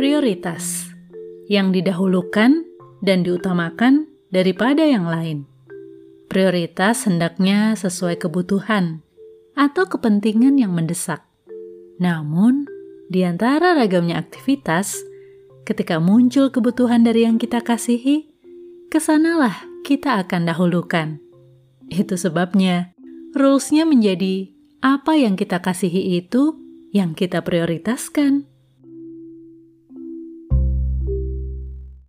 Prioritas yang didahulukan dan diutamakan daripada yang lain. Prioritas hendaknya sesuai kebutuhan atau kepentingan yang mendesak. Namun, di antara ragamnya aktivitas, ketika muncul kebutuhan dari yang kita kasihi, ke sanalah kita akan dahulukan. Itu sebabnya, rules-nya menjadi apa yang kita kasihi itu yang kita prioritaskan.